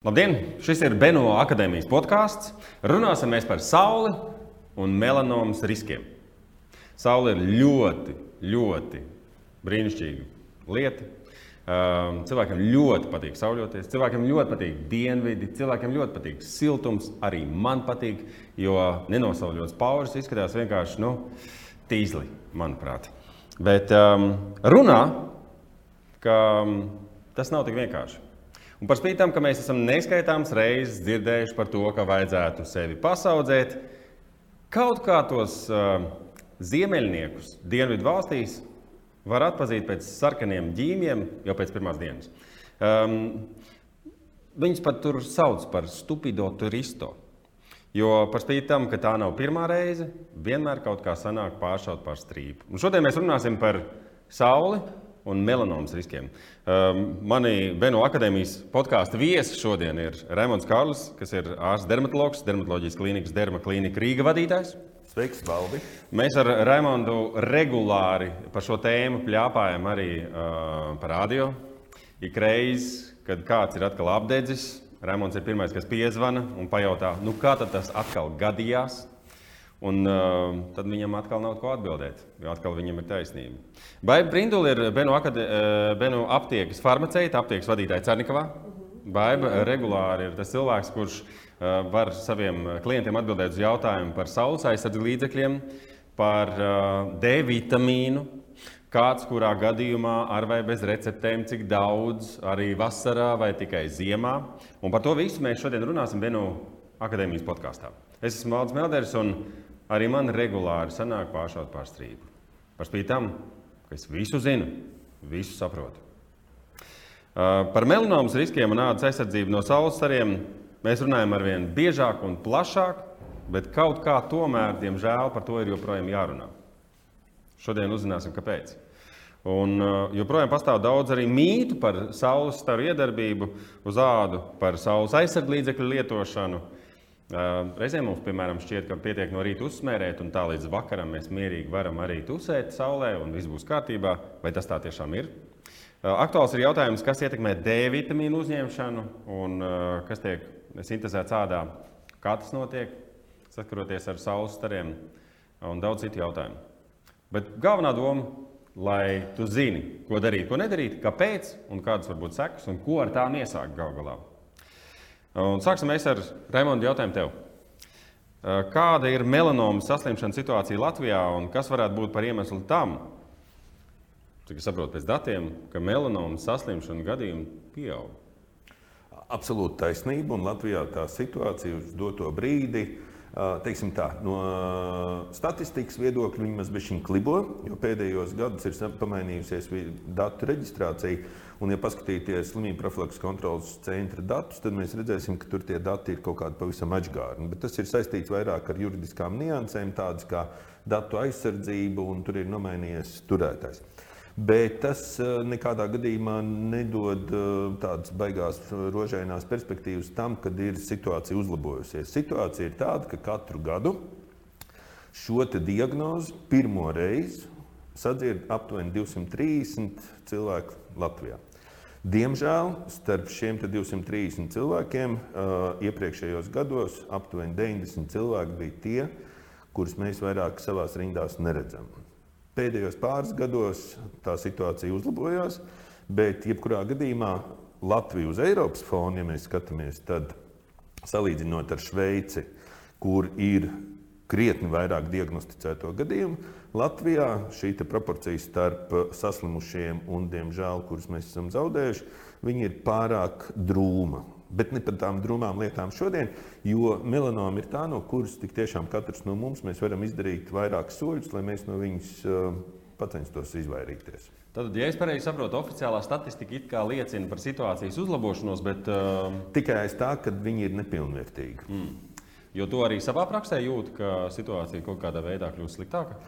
Labdien! Šis ir Beno akadēmijas podkāsts. Runāsim par sauli un melanomas riskiem. Saule ir ļoti, ļoti brīnišķīga lieta. Um, cilvēkiem ļoti patīk sauļoties, cilvēkiem ļoti patīk dienvidi, cilvēkiem ļoti patīk siltums. Arī man patīk, jo nenosauļots pauris izskatās vienkārši nu, tīzli, manuprāt. Bet um, runā, ka um, tas nav tik vienkārši. Un par spīti tam, ka mēs esam neskaitāmas reizes dzirdējuši par to, ka vajadzētu sevi pasaudzēt, kaut kā tos uh, ziemeļniekus dienvidu valstīs var atpazīt pēc sarkaniem ģīmiem jau pēc pirmās dienas. Um, viņus pat tur sauc par stupido turistu. Jo par spīti tam, ka tā nav pirmā reize, vienmēr kaut kā sanāk pāršaut pār strīpu. Un šodien mēs runāsim par sauli, un melanomas riskiem. Um, mani Beno akadēmijas podkāstu viesi šodien ir Raimons Kārlis, kas ir ārsts dermatologs, dermatoloģijas klīnikas dermaklīnika Rīga vadītājs. Sveiks, Valdi! Mēs ar Raimondu regulāri par šo tēmu pļāpājam arī uh, par radio. Ik reiz, kad kāds ir atkal apdedzis, Raimons ir pirmais, kas piezvana un pajautā, nu kā tas atkal gadījās. Un uh, tad viņam atkal nav ko atbildēt, jo atkal viņam ir taisnība. Baiba Brindula ir Benu, akade, uh, Benu aptiekas farmaceita, aptiekas vadītāja Cernikavā. Baiba regulāri ir tas cilvēks, kurš uh, var saviem klientiem atbildēt uz jautājumu par saules aizsardzības līdzekļiem, par uh, D vitamīnu, kāds kurā gadījumā ar vai bez receptēm, cik daudz arī vasarā vai tikai ziemā. Un par to visu mēs šodien runāsim Benu akadēmijas podkāstā. Es esmu Valdis Melders un arī man regulāri sanāk pāršaut pār strīpu. Par spīti tam, ka es visu zinu, visu saprotu. Par melanomas riskiem un ādas aizsardzību no saules stariem mēs runājam ar vien biežāk un plašāk, bet kaut kā tomēr, diemžēl, par to ir joprojām jārunā. Šodien uzzināsim, kāpēc. Un joprojām pastāv daudz arī mītu par saules staru iedarbību uz ādu, par saules aizsardzības lietošanu, Reizēm mums, piemēram, šķiet, ka pietiek no rīta uzsmērēt, un tā līdz vakaram mēs mierīgi varam arī tusēt saulē, un viss būs kārtībā. Vai tas tā tiešām ir? Aktuāls ir jautājums, kas ietekmē D vitamīnu uzņemšanu un kas tiek sintēzēts ādā, kā tas notiek, saskaroties ar saules stariem un daudz citu jautājumu. Bet galvenā doma, lai tu zini, ko darīt, ko nedarīt, kāpēc un kādas var būt sekas un ko ar tām iesākt gal galā. Un sāksim ar Raimondu jautājumu tev. Kāda ir melanomas saslimšanas situācija Latvijā un kas varētu būt par iemeslu tam, cik es saprotu pēc datiem, ka melanomas saslimšanu gadījumu pieaug? Absolūti taisnība, un Latvijā tā situācija uz doto brīdi ir teiksim tā, no statistikas viedokļa viņi mazliet klibo, jo pēdējos gados ir pamainījusies datu reģistrācija. Un, ja paskatīties slimību profilakses kontrolas centra datus, tad mēs redzēsim, ka tur tie dati ir kaut kādi pavisam atgādni. Bet tas ir saistīts vairāk ar juridiskām niansēm, tādas kā datu aizsardzība, un tur ir nomainījies turētājs. Bet tas eh, nekādā gadījumā nedod eh, tādas baigās eh, rožainās perspektīvas tam, kad ir situācija uzlabojusies. Situācija ir tāda, ka katru gadu šo diagnozi pirmo reizi sadzird aptuveni 230 cilvēku Latvijā. Diemžēl starp šiem 230 cilvēkiem uh, iepriekšējos gados aptuveni 90 cilvēki bija tie, kurus mēs vairāk savā rindās neredzam. Pēdējos pāris gados tā situācija uzlabojās, bet jebkurā gadījumā Latviju uz Eiropas fona, ja mēs skatāmies, tad salīdzinot ar Šveici, kur ir krietni vairāk diagnosticēto gadījumu, Latvijā šī proporcija starp saslimušiem un, diemžēl, kurus mēs esam zaudējuši, ir pārāk drūma bet ne par tām drūmām lietām šodien, jo melanoma ir tā, no kuras tik tiešām katrs no mums varam izdarīt vairākus soļus, lai mēs no viņas uh, pacenstos izvairīties. Tad, ja es pareizi saprotu, oficiālā statistika liecina par situācijas uzlabošanos, bet. Uh... Tikai aiz tā, ka viņi ir nepilnvērtīgi. Mm. Jo to arī savā praksē jūt, ka situācija kaut kādā veidā kļūst sliktāka.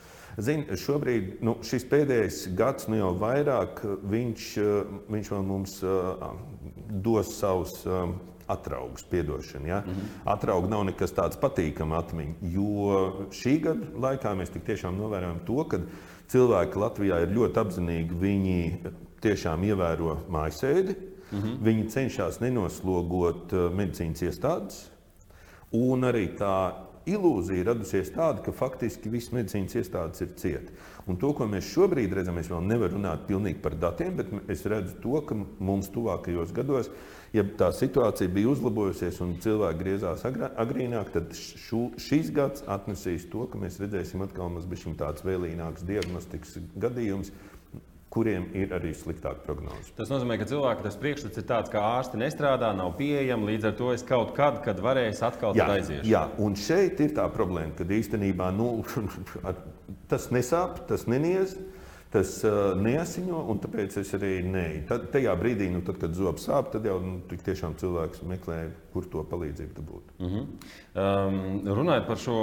Zini, šobrīd nu, šis pēdējais gads, nu jau vairāk, viņš, viņš mums uh, dos savus atraugus, piedošanu. Ja? Mm -hmm. Atraugi nav nekas tāds patīkams atmiņā, jo šī gada laikā mēs tiešām novērojam to, ka cilvēki Latvijā ir ļoti apzinīgi. Viņi tiešām ievēro mājasēdi. Mm -hmm. Viņi cenšas nenoslogot medicīnas iestādes, un arī tā ilūzija radusies tāda, ka faktiski visas medicīnas iestādes ir cietas. Un to, ko mēs šobrīd redzam, es vēl nevaru runāt pilnīgi par datiem, bet es redzu to, ka mums tuvākajos gados, ja tā situācija bija uzlabojusies un cilvēki griezās agrīnāk, tad šu, šis gads atnesīs to, ka mēs redzēsim atkal mazliet tāds vēlīnāks diagnostikas gadījums kuriem ir arī sliktāka prognoze. Tas nozīmē, ka cilvēki tas priekšstats ir tāds, ka ārsti nestrādā, nav pieejami. Līdz ar to es kaut kad, kad varēšu atkal jā, aiziet. Jā, un šeit ir tā problēma, ka īstenībā nu, tas nesāp, tas neniedz tas uh, neasiņo, un tāpēc es arī neju. Tad, tajā brīdī, nu, tad, kad zobs sāp, tad jau nu, tiešām cilvēks meklē, kur to palīdzību dabūt. Mm -hmm. um, runājot par šo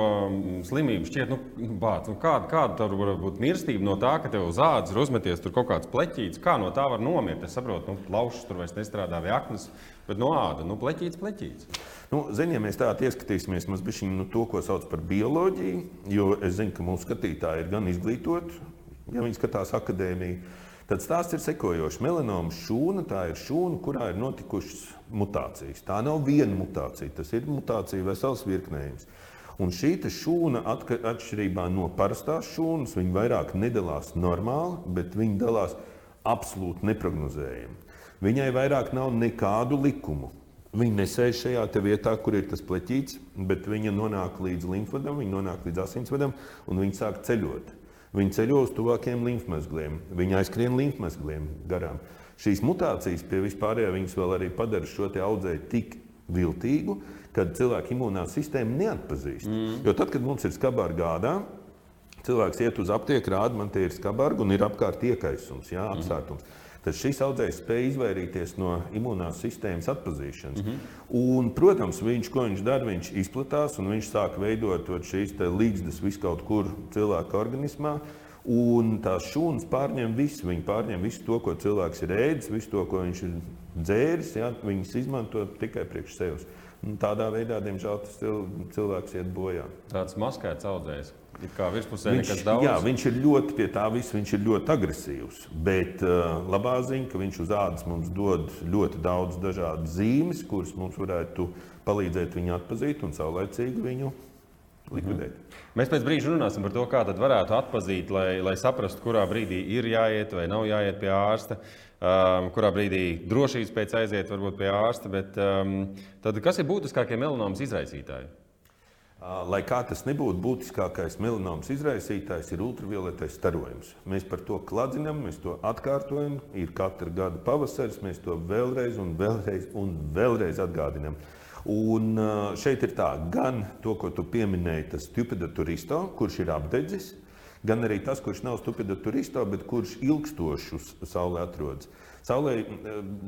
slimību, šķiet, nu, bāc, nu, kāda, kāda var būt mirstība no tā, ka tev uz ādas ir uzmeties tur kaut kāds pleķītis. Kā no tā var nomirt? Es saprotu, nu, laušas tur vairs nestrādā vai aknas, bet no āda, nu, pleķītis, pleķītis. Nu, zin, ja mēs tādā ieskatīsimies mazliet nu, to, ko sauc par bioloģiju, jo es zinu, ka mūsu skatītāji ir gan izglītoti, ja viņi skatās akadēmiju, tad stāsts ir sekojošs. Melanoma šūna tā ir šūna, kurā ir notikušas mutācijas. Tā nav viena mutācija, tas ir mutācija vesels virknējums. Un šī šūna, atšķirībā no parastās šūnas, viņa vairāk nedalās normāli, bet viņa dalās absolūti neparedzējami. Viņai vairāk nav nekādu likumu. Viņa nesēž šajā vietā, kur ir tas pleķītis, bet viņa nonāk līdz līmfvedam, viņa nonāk līdz asinsvadam un viņa sāk ceļot. Viņi ceļo uz tuvākiem līmfmezgliem, viņi aizskrien līmfmezgliem garām. Šīs mutācijas pie vispārējā viņas vēl arī padara šo audzēju tik viltīgu, ka cilvēka imunā sistēma neatpazīst. Mm. Jo tad, kad mums ir skarbā gādā, cilvēks iet uz aptieku, rāda, man te ir skarbā un ir apkārt iekaisums, jā, apsārtums. Mm tad šis audzējs spēja izvairīties no imunās sistēmas atpazīšanas. Mm -hmm. un, protams, viņš, ko viņš dara, viņš izplatās un viņš sāk veidot šīs līgstas viskaut kur cilvēka organismā. Un tās šūnas pārņem visu. Viņi pārņem visu to, ko cilvēks ir ēdis, visu to, ko viņš ir dzēris. Ja? Viņus izmanto tikai priekš sevis. Un tādā veidā, diemžēl, tas cilvēks iet bojā. Tāds maskēts audzējs. Viņš. Jā, viņš ir ļoti pie tā visa, viņš ir ļoti agresīvs. Bet uh, labā ziņa, ka viņš uz ādas mums dod ļoti daudz dažādu zīmes, kuras mums varētu palīdzēt viņu atpazīt un saulēcīgi viņu likvidēt. Mm. Mēs pēc brīža runāsim par to, kā tad varētu atpazīt, lai, lai saprastu, kurā brīdī ir jāiet vai nav jāiet pie ārsta. Um, kurā brīdī drošības pēc aiziet varbūt pie ārsta. Bet, um, tad, kas ir būtiskākie melanomas izraisītāji? Lai kā tas nebūtu, būtiskākais melanomas izraisītājs ir ultravioletais starojums. Mēs par to kladzinām, mēs to atkārtojam. Ir katra gada pavasaris, mēs to vēlreiz un vēlreiz, un vēlreiz atgādinām. Un šeit ir tā, gan to, ko tu pieminēji, tas stupida turisto, kurš ir apdedzis, gan arī tas, kurš nav stupida turisto, bet kurš ilgstoši uz sauli atrodas. Saulē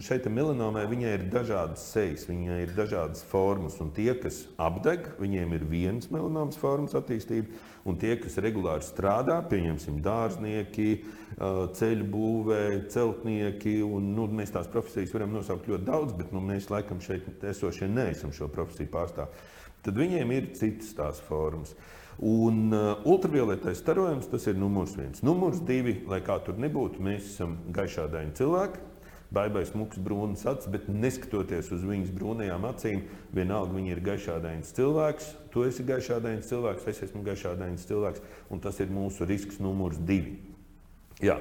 šeit melanomai viņai ir dažādas sejas, viņai ir dažādas formas. Un tie, kas apdeg, viņiem ir vienas melanomas formas attīstība, un tie, kas regulāri strādā, pieņemsim, dārznieki, ceļu būvē, celtnieki, un nu, mēs tās profesijas varam nosaukt ļoti daudz, bet nu, mēs laikam šeit esošie neesam šo profesiju pārstāvji. Tad viņiem ir citas tās formas. Un uh, ultravioletais starojums tas ir numurs viens. Numurs divi, lai kā tur nebūtu, mēs esam gaišādaini cilvēki. Baigais mūks brūns acis, bet neskatoties uz viņas brūnajām acīm, vienalga viņa ir gaišādains cilvēks. Tu esi gaišādains cilvēks, es esmu gaišādains cilvēks, un tas ir mūsu risks numurs divi. Jā.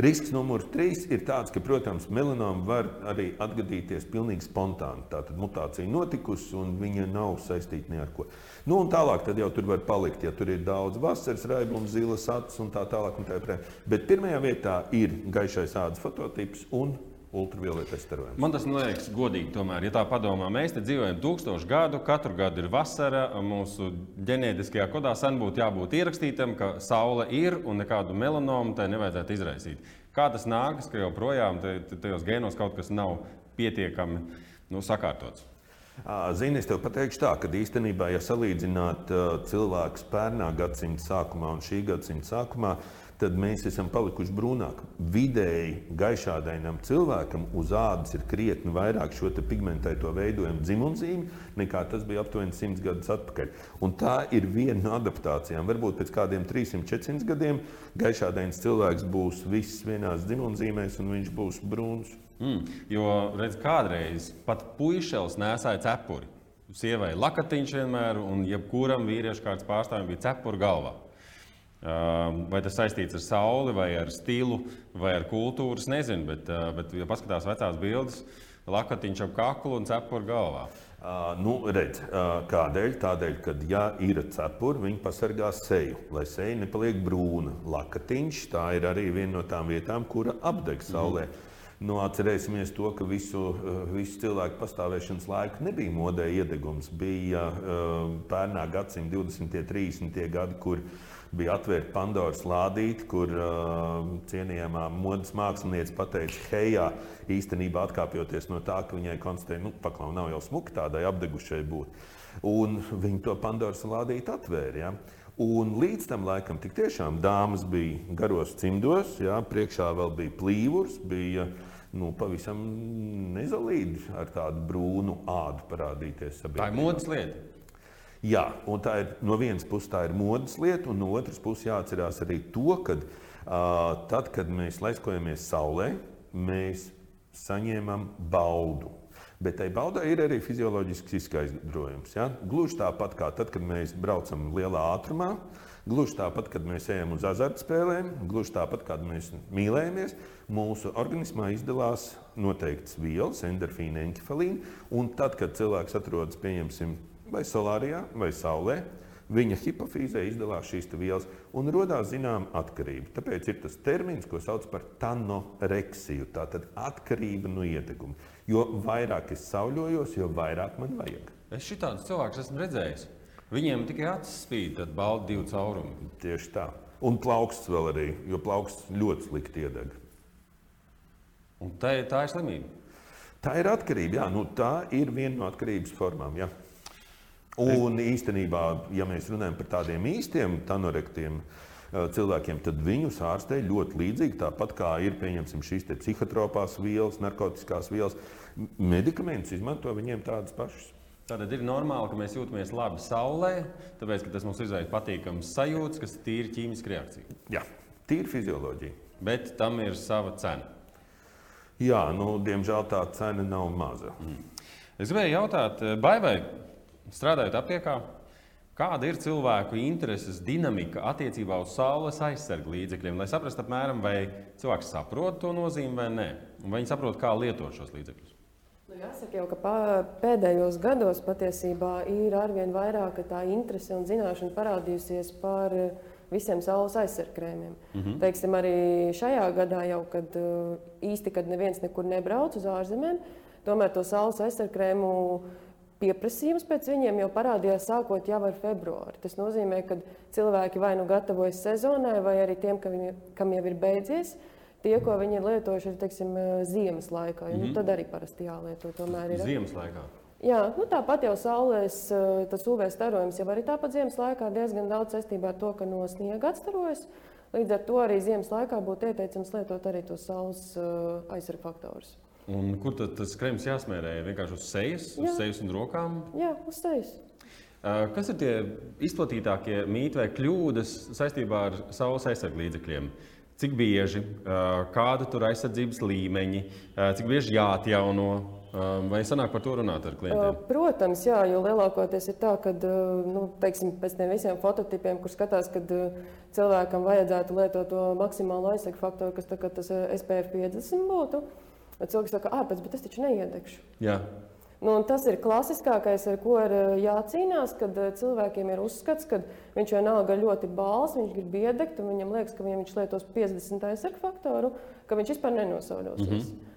Risks numurs trīs ir tāds, ka, protams, melanoma var arī atgadīties pilnīgi spontāni. Tātad mutācija notikusi un viņa nav saistīta ne ar ko. Nu, tālāk jau tur var palikt, ja tur ir daudz vasaras raibuma, zilas acis un tā tālāk. Un tā Bet pirmajā vietā ir gaišais ādas fototips un ultravioletais starojums. Man tas liekas godīgi. Tomēr, ja tā padomā, mēs te dzīvojam tūkstošu gadu, katru gadu ir vasara. Mūsu ģenētiskajā kodā sen būtu jābūt ierakstītam, ka saule ir un nekādu melanomu tai nevajadzētu izraisīt. Kā tas nākas, ka joprojām tajos gēnos kaut kas nav pietiekami nu, sakārtots? Zini, es tev pateikšu tā, ka īstenībā, ja salīdzināt cilvēkus pērnā gadsimta sākumā un šī gadsimta sākumā, tad mēs esam palikuši brūnāki. Vidēji gaišādainam cilvēkam uz ādas ir krietni vairāk šo pigmentēto veidojumu dzimumzīmi nekā tas bija aptuveni 100 gadus atpakaļ. Un tā ir viena no adaptācijām. Varbūt pēc kādiem 300, 400 gadiem gaišādains cilvēks būs viss vienās dzimumzīmēs un viņš būs brūns. Mm, jo, redz, kādreiz pat puikas nesāja cepuri. Sievai lakatiņš vienmēr, un jebkuram vīriešu kārtas pārstāvim bija cepura galvā. Vai tas saistīts ar sauli, vai ar stilu, vai ar kultūru, es nezinu. Bet, bet ja paskatās vecās bildes, lakatiņš ap kaklu un cepura galvā. Uh, nu, redz, uh, kādēļ? Tādēļ, ka, ja ir cepura, viņi pasargā seju, lai seja nepaliek brūna. Lakatiņš tā ir arī viena no tām vietām, kura apdeg saulē. Mm. Nu, atcerēsimies to, ka visu, visu cilvēku pastāvēšanas laiku nebija modē iedegums. Bija uh, pērnā gadsimta 20. un 30. gadi, kur uh, bija atvērta Pandoras lādīte, kur uh, cienījamā modes mākslinieca pateica, hejā, īstenībā atkāpjoties no tā, ka viņai konstatēja, nu, paklau, nav jau smuki tādai apdegušai būt. Un viņi to Pandoras lādīti atvēra. Ja? Un līdz tam laikam tik tiešām dāmas bija garos cimdos, ja? priekšā vēl bija plīvurs, bija nu, pavisam nezalīdi ar tādu brūnu ādu parādīties. Sabiedrībā. Tā ir modes lieta. Jā, un tā ir no vienas puses tā ir modes lieta, un no otras puses jāatcerās arī to, ka uh, tad, kad mēs laiskojamies saulē, mēs saņemam baudu. Bet tai baudai ir arī fizioloģisks izskaidrojums. Ja? Gluži tāpat kā tad, kad mēs braucam lielā ātrumā, gluži tāpat, kad mēs ejam uz azartspēlēm, gluži tāpat, kad mēs mīlējamies, mūsu organismā izdalās noteikts vielas, endorfīna, enkefalīna. Un tad, kad cilvēks atrodas, pieņemsim, vai solārijā, vai saulē, viņa hipofīzē izdalās šīs vielas un radās zināma atkarība. Tāpēc ir tas termins, ko sauc par tanoreksiju, tātad atkarība no iedeguma. Jo vairāk es sauļojos, jo vairāk man vajag. Es šitādus cilvēkus esmu redzējis. Viņiem tikai acis spīd, tad balda divu caurumu. Tieši tā. Un plauksts vēl arī, jo plauksts ļoti slikti iedeg. Un tā, tā ir slimība. Tā ir atkarība. Jā, nu, tā ir viena no atkarības formām. Jā. Un īstenībā, ja mēs runājam par tādiem īstiem tanorektiem eh, cilvēkiem, tad viņus ārstē ļoti līdzīgi. Tāpat kā ir šīs psihotropās vielas, narkotikas vielas, medikamentus izmanto viņiem tādas pašas. Tātad ir normāli, ka mēs jūtamies labi saulē, tāpēc tas mums izraisa patīkamas sajūtas, kas ir tīri ķīmiska reakcija. Jā, tīri fizioloģija. Bet tam ir sava cena. Jā, nu, diemžēl tā cena nav maza. Mm. Es gribēju jautāt, vai vai strādājot aptiekā, kāda ir cilvēku intereses dinamika attiecībā uz saules aizsargu līdzekļiem, lai saprastu apmēram, vai cilvēks saprot to nozīmi vai nē, un vai viņi saprot, kā lietot šos līdzekļus. Nu, jāsaka jau, ka pēdējos gados patiesībā ir arvien vairāk tā interese un zināšana parādījusies par visiem saules aizsargkrēmiem. Mm -hmm. Teiksim, arī šajā gadā, jau, kad īsti kad neviens nekur nebrauc uz ārzemēm, tomēr to saules aizsargkrēmu pieprasījums pēc viņiem jau parādījās sākot jau ar februāri. Tas nozīmē, ka cilvēki vai nu gatavojas sezonai, vai arī tiem, viņi, kam jau ir beidzies. Tie, ko viņi ir lietojuši, ir teiksim, ziemas laikā. Mm -hmm. nu, mhm. tad arī parasti jālieto. Ir. Ziemas laikā. Jā, nu, tāpat jau saulēs tas UV starojums jau arī tāpat ziemas laikā diezgan daudz saistībā ar to, ka no sniega atstarojas. Līdz ar to arī ziemas laikā būtu ieteicams lietot arī tos saules aizsargu faktorus. Un kur tad tas krems jāsmērē? Vienkārši uz sejas, uz Jā. sejas un rokām? Jā, uz sejas. Kas ir tie izplatītākie mīti vai kļūdas saistībā ar saules aizsargu līdzekļiem? Cik bieži, kāda tur aizsardzības līmeņi, cik bieži jāatjauno, vai sanāk par to runāt ar klientiem? Protams, jā, jo lielākoties ir tā, ka nu, teiksim, pēc tam visiem fototipiem, kur skatās, ka cilvēkam vajadzētu lietot to maksimālo aizsargu faktoru, kas tā, tas SPF 50 būtu. Bet cilvēks saka, ah, bet es taču neiedegšu. Jā. Nu, tas ir klasiskākais, ar ko ir jācīnās, kad cilvēkiem ir uzskats, ka viņš vienalga ļoti bāls, viņš grib iedegt, un viņam liekas, ka ja viņš lietos 50 aizsargu faktoru, ka viņš vispār nenosauļosies. Mm -hmm.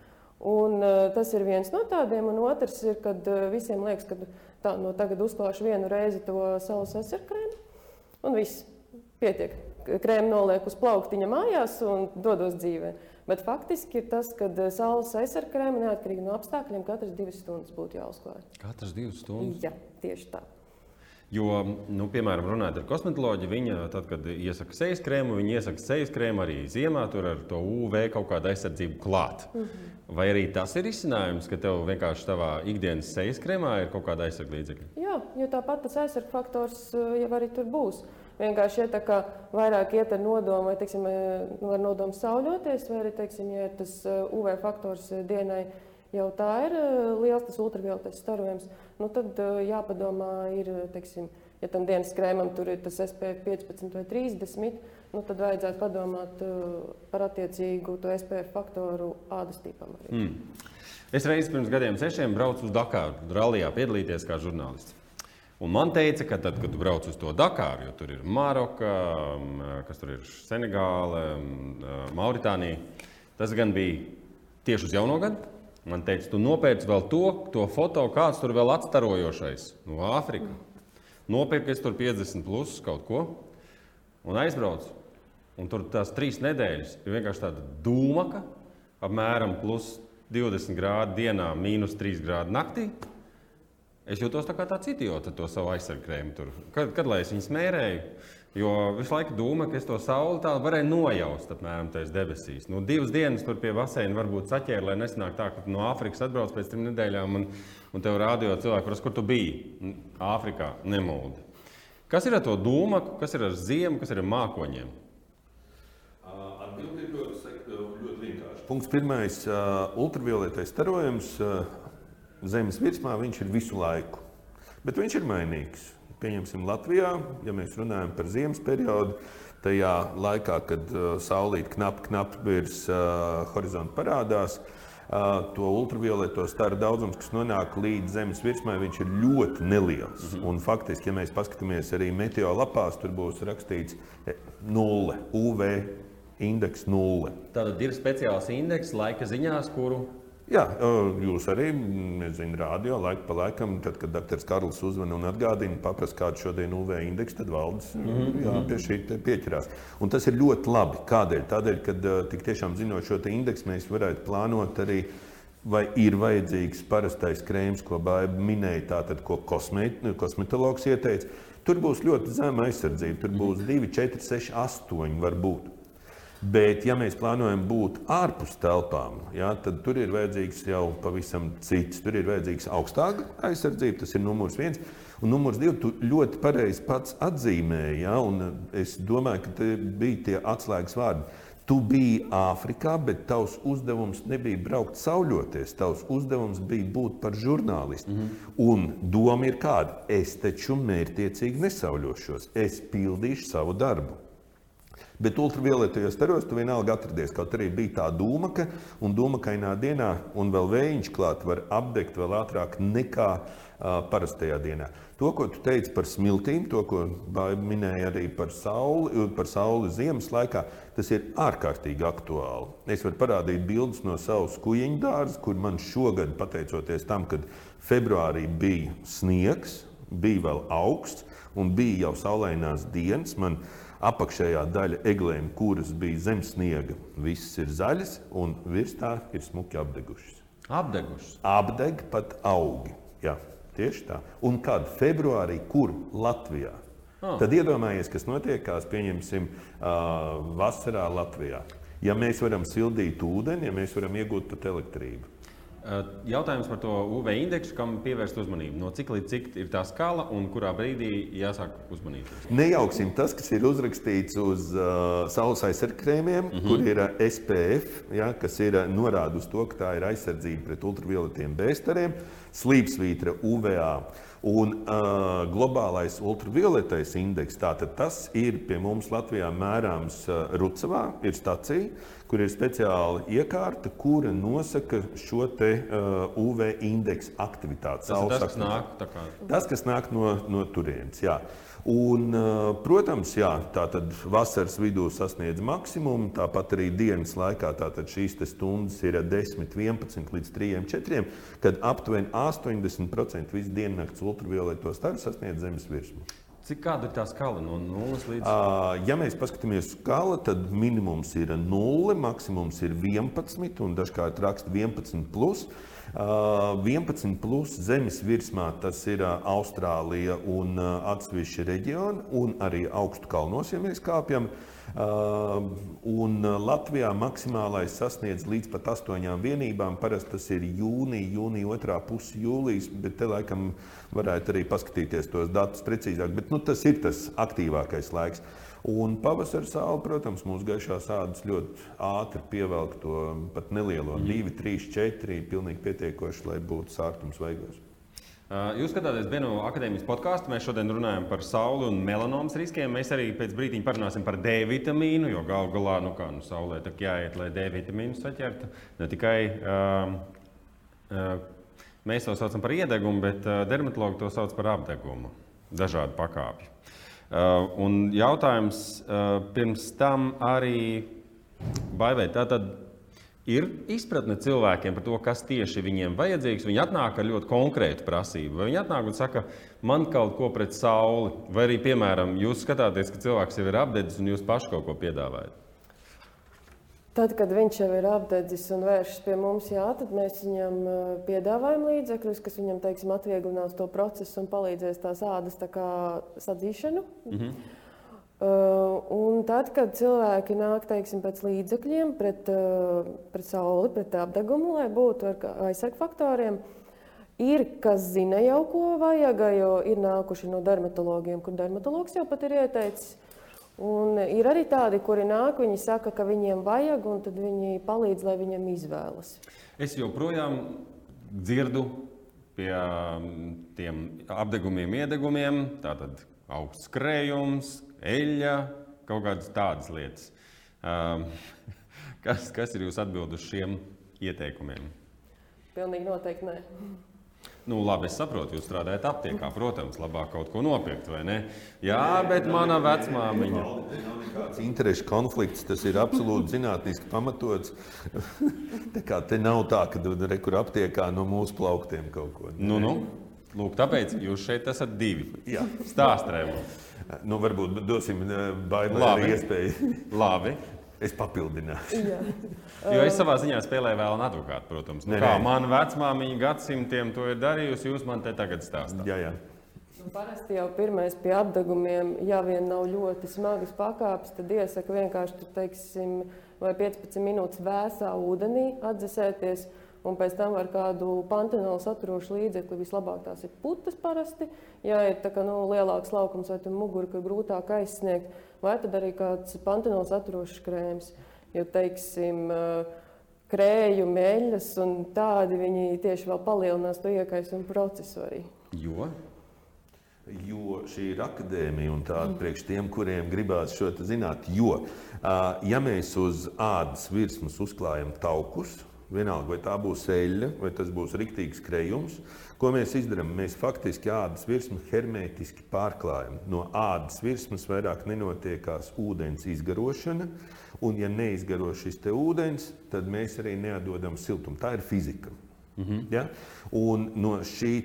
Un, tas ir viens no tādiem, un otrs ir, kad visiem liekas, ka tā, no tagad uzklāšu vienu reizi to saules aizsargu krēmu, un viss pietiek. Krēmu noliek uz plauktiņa mājās un dodos dzīvē. Bet faktiski ir tas, ka eh, saules aizsardzības krēma neatkarīgi no apstākļiem katras divas stundas būtu jāuzklāj. Katras divas stundas? Jā, tieši tā. Jo, nu, piemēram, runājot ar kosmetoloģiju, viņa, tad, kad iesaka sejas krēmu, viņa iesaka sejas krēmu arī ziemā, tur ar to UV kaut kādu aizsardzību klāt. Mm -hmm. Vai arī tas ir izcinājums, ka tev vienkārši savā ikdienas sejas krēmā ir kaut kāda aizsardzība līdzekļa? Jā, jo tāpat tas aizsardzību faktors jau arī tur būs. Vienkārši ja kā vairāk iet ar nodomu, vai teiksim, ar nodomu sauļoties, vai arī teiksim, ja tas UV faktors dienai jau tā ir liels, tas ultravioletes starojums nu, tad jāpadomā, ir, teiksim, ja tam dienas krēmam tur ir tas SPF 15 vai 30, nu, tad vajadzētu padomāt par attiecīgu to SPF faktoru ādas tipam. Arī. Mm. Es reiz pirms gadiem sešiem braucu uz Dakaru, rallijā piedalīties kā žurnālists. Un man teica, ka tad, kad tu brauc uz to Dakaru, jo tur ir Maroka, kas tur ir Senegāla, Mauritānija, tas gan bija tieši uz jauno gadu. Man teica, tu nopērci vēl to, to foto, kāds tur vēl atstarojošais no Āfrikas. Nopirku es tur 50 plus kaut ko un aizbraucu. Un tur tās trīs nedēļas ir vienkārši tāda dūmaka, apmēram plus 20 grādi dienā, mīnus 3 grādi naktī. Es jūtos tā kā tāds idiots ar to savu aizsargkrēmu. Kad, kad lai es viņu smērēju, Jo visu laiku domāju, ka es to sauli tā varēju nojaust apmēram tajās debesīs. Nu, divas dienas tur pie baseina varbūt saķēra, lai nesanāk tā, ka no Āfrikas atbrauc pēc trim nedēļām un, un tev rādīja cilvēku, kur, kur tu biji. Āfrikā nemūdi. Kas ir ar to dūmaku, kas ir ar ziemu, kas ir ar mākoņiem? Atbildi ir ļoti, ļoti vienkārši. Punkts pirmais - ultravioletais starojums Zemes virsmā viņš ir visu laiku, bet viņš ir mainīgs. Pieņemsim, Latvijā, ja mēs runājam par ziemas periodu, tajā laikā, kad uh, saulīt knapi, knapi virs uh, horizonta parādās, uh, to ultravioleto staru daudzums, kas nonāk līdz zemes virsmai, viņš ir ļoti neliels. Mm -hmm. Un faktiski, ja mēs paskatāmies arī meteo lapās, tur būs rakstīts e, nulle, UV indeks nulle. Tātad ir speciāls indeks laika ziņās, kuru Jā, jūs arī zināt, rādio laiku pa laikam, tad, kad dr. Karls uzvana un atgādina, paprasa, kādu šodien UV indeksu, tad valdes mm -hmm. jā, pie šī pieķerās. Un tas ir ļoti labi. Kādēļ? Tādēļ, ka tik tiešām zinot šo indeksu, mēs varētu plānot arī. Vai ir vajadzīgs parastais krēms, ko Bāba minēja, tātad, ko kosmet, kosmetologs ieteica? Tur būs ļoti zema aizsardzība. Tur būs 2, 4, 6, 8 varbūt. Bet, ja mēs plānojam būt ārpus telpām, ja, tad tur ir vajadzīgs jau pavisam cits. Tur ir vajadzīgs augstāka aizsardzība, tas ir numurs viens. Un numurs divi, tu ļoti pareizi pats atzīmēji, ja, un es domāju, ka tie bija tie atslēgas vārdi. Tu biji Āfrikā, bet tavs uzdevums nebija braukt sauļoties. Tavs uzdevums bija būt par žurnālistu. Mm -hmm. Un doma ir kāda? Es taču mērķiecīgi nesauļošos. Es pildīšu savu darbu. Bet ultravioletajos staros tu vienalga atradies. Kaut arī bija tā dūmaka, un dūmakainā dienā, un vēl vējiņš klāt, var apdegt vēl ātrāk nekā uh, parastajā dienā. To, ko tu teici par smiltīm, to, ko minēja arī par sauli, par sauli ziemas laikā, tas ir ārkārtīgi aktuāli. Es varu parādīt bildes no savas kuģiņa dārza, kur man šogad, pateicoties tam, ka februārī bija sniegs, bija vēl augsts un bija jau saulainās dienas. Man, uh, apakšējā daļa eglēm, kuras bija zem sniega, visas ir zaļas un virs tā ir smuki apdegušas. Apdegušas. Apdeg pat augi. Jā, tieši tā. Un kad februārī, kur Latvijā? Oh. Tad iedomājies, kas notiekās, pieņemsim, uh, vasarā Latvijā. Ja mēs varam sildīt ūdeni, ja mēs varam iegūt pat elektrību. Jautājums par to UV indeksu, kam pievērst uzmanību. No cik līdz cik ir tā skala un kurā brīdī jāsāk uzmanīties? Nejauksim tas, kas ir uzrakstīts uz uh, saules aizsargkrēmiem, mm -hmm. kur ir SPF, ja, kas ir norāda uz to, ka tā ir aizsardzība pret ultravioletiem bēstariem, slīpsvītra UVA. Un uh, globālais ultravioletais indeks, tātad tas ir pie mums Latvijā mērāms uh, Rucavā, ir stacija kur ir speciāla iekārta, kura nosaka šo te, uh, UV indeksu aktivitāti. Tas, tas, kas nāk, kā... tas, kas nāk no, no turienes. Jā. Un, uh, protams, jā, tātad vasaras vidū sasniedz maksimumu, tāpat arī dienas laikā šīs stundas ir 10, 11 līdz 3, 4, kad aptuveni 80% visu diennakts ultravioleto staru sasniedz zemes virsmu. Cik kāda ir tā skala no 0 līdz 1? Ja mēs paskatāmies uz skala, tad minimums ir 0, maksimums ir 11 un dažkārt raksta 11. Plus. 11 plus zemes virsmā tas ir Austrālija un atsevišķi reģioni, un arī augstu kalnos, ja mēs kāpjam. Un Latvijā maksimālais sasniedz līdz pat astoņām vienībām. Parasti tas ir jūnija, jūnija otrā puse, jūlijas, bet te laikam varētu arī paskatīties tos datus precīzāk. Bet nu, tas ir tas aktīvākais laiks. Un pavasara sāla, protams, mūsu gaišās ādas ļoti ātri pievelk to pat nelielo, mm. 2, 3, 4. Pilnīgi pietiekoši, lai būtu sārtums veigos. Jūs skatāties vienu akadēmijas podkāstu. Mēs šodien runājam par sauli un melanomas riskiem. Mēs arī pēc brīdiņa parunāsim par D vitamīnu, jo galu galā nu kā, nu, saulē tā jāiet, lai D vitamīnu saķertu. Ne tikai uh, uh, mēs to saucam par iedegumu, bet uh, dermatologi to sauc par apdegumu. Dažādu pakāpju. Uh, un jautājums uh, pirms tam arī baigta. Tātad ir izpratne cilvēkiem par to, kas tieši viņiem vajadzīgs. Viņi atnāk ar ļoti konkrētu prasību. Vai viņi atnāk un saka, man kaut ko pret sauli, vai arī, piemēram, jūs skatāties, ka cilvēks jau ir apdedzis un jūs paši kaut ko piedāvājat. Tad, kad viņš jau ir apdedzis un vēršas pie mums, jā, tad mēs viņam piedāvājam līdzekļus, kas viņam teiksim, atvieglinās to procesu un palīdzēs tās ādas tā sadzīšanu. Mm -hmm. Un tad, kad cilvēki nāk teiksim, pēc līdzekļiem pret, pret sauli, pret apgabumu, lai būtu ar aizsargfaktoriem, ir kas zina jau, ko vajag, jo ir nākuši no dermatologiem, kur dermatologs jau pat ir ieteicis Un ir arī tādi, kuri nāk, viņi saka, ka viņiem vajag, un tad viņi palīdz, lai viņiem izvēlas. Es joprojām dzirdu pie tiem apgabumiem, iedegumiem, tātad augsts krējums, eļļa, kaut kādas tādas lietas. Kas, kas ir jūsu atbildi uz šiem ieteikumiem? Pilnīgi noteikti nē. Nu, labi, es saprotu, jūs strādājat aptiekā. Protams, labāk kaut ko nopirkt, vai ne? Jā, bet mana vecmāmiņa. Tas nav nekāds interešu konflikts, tas ir absolūti zinātniski pamatots. tā kā te nav tā, ka rekur aptiekā no mūsu plauktiem kaut ko. Nu, nu. Lūk, tāpēc jūs šeit esat divi. Stāstrēm. Nu, varbūt dosim baidām iespēju. Labi. Es papildināšu. jo es savā ziņā spēlēju vēl advokātu, protams. Nu, nē, kā nē. mana vecmāmiņa gadsimtiem to ir darījusi, jūs man te tagad stāstāt. Jā, jā. Nu, parasti jau pirmais pie apgabumiem, ja vien nav ļoti smagas pakāpes, tad iesaka vienkārši tur, teiksim, vai 15 minūtes vēsā ūdenī atdzesēties. Un pēc tam ar kādu pantenolu saturošu līdzekli vislabāk tās ir putas parasti. Ja ir tā, ka, nu, lielāks laukums vai mugura, ka grūtāk aizsniegt, vai arī kāds pantenols saturošs krēms. Jo, teiksim, krēju, meļas un tādi viņi tieši vēl palielinās to iekaisumu procesu arī. Jo? Jo šī ir akadēmija un tāda mm. priekš tiem, kuriem gribās šo zināt. Jo, ja mēs uz ādas virsmas uzklājam taukus, vienalga vai tā būs eļļa vai tas būs riktīgs krējums, Ko mēs darām? Mēs faktiski ādas virsmu hermētiski pārklājam. No ādas virsmas vairāk nenotiekās ūdens izgarošana, un, ja neizgaro šis ūdens, tad mēs arī neatdodam siltumu. Tā ir fizika. -hmm. ja? Un no šī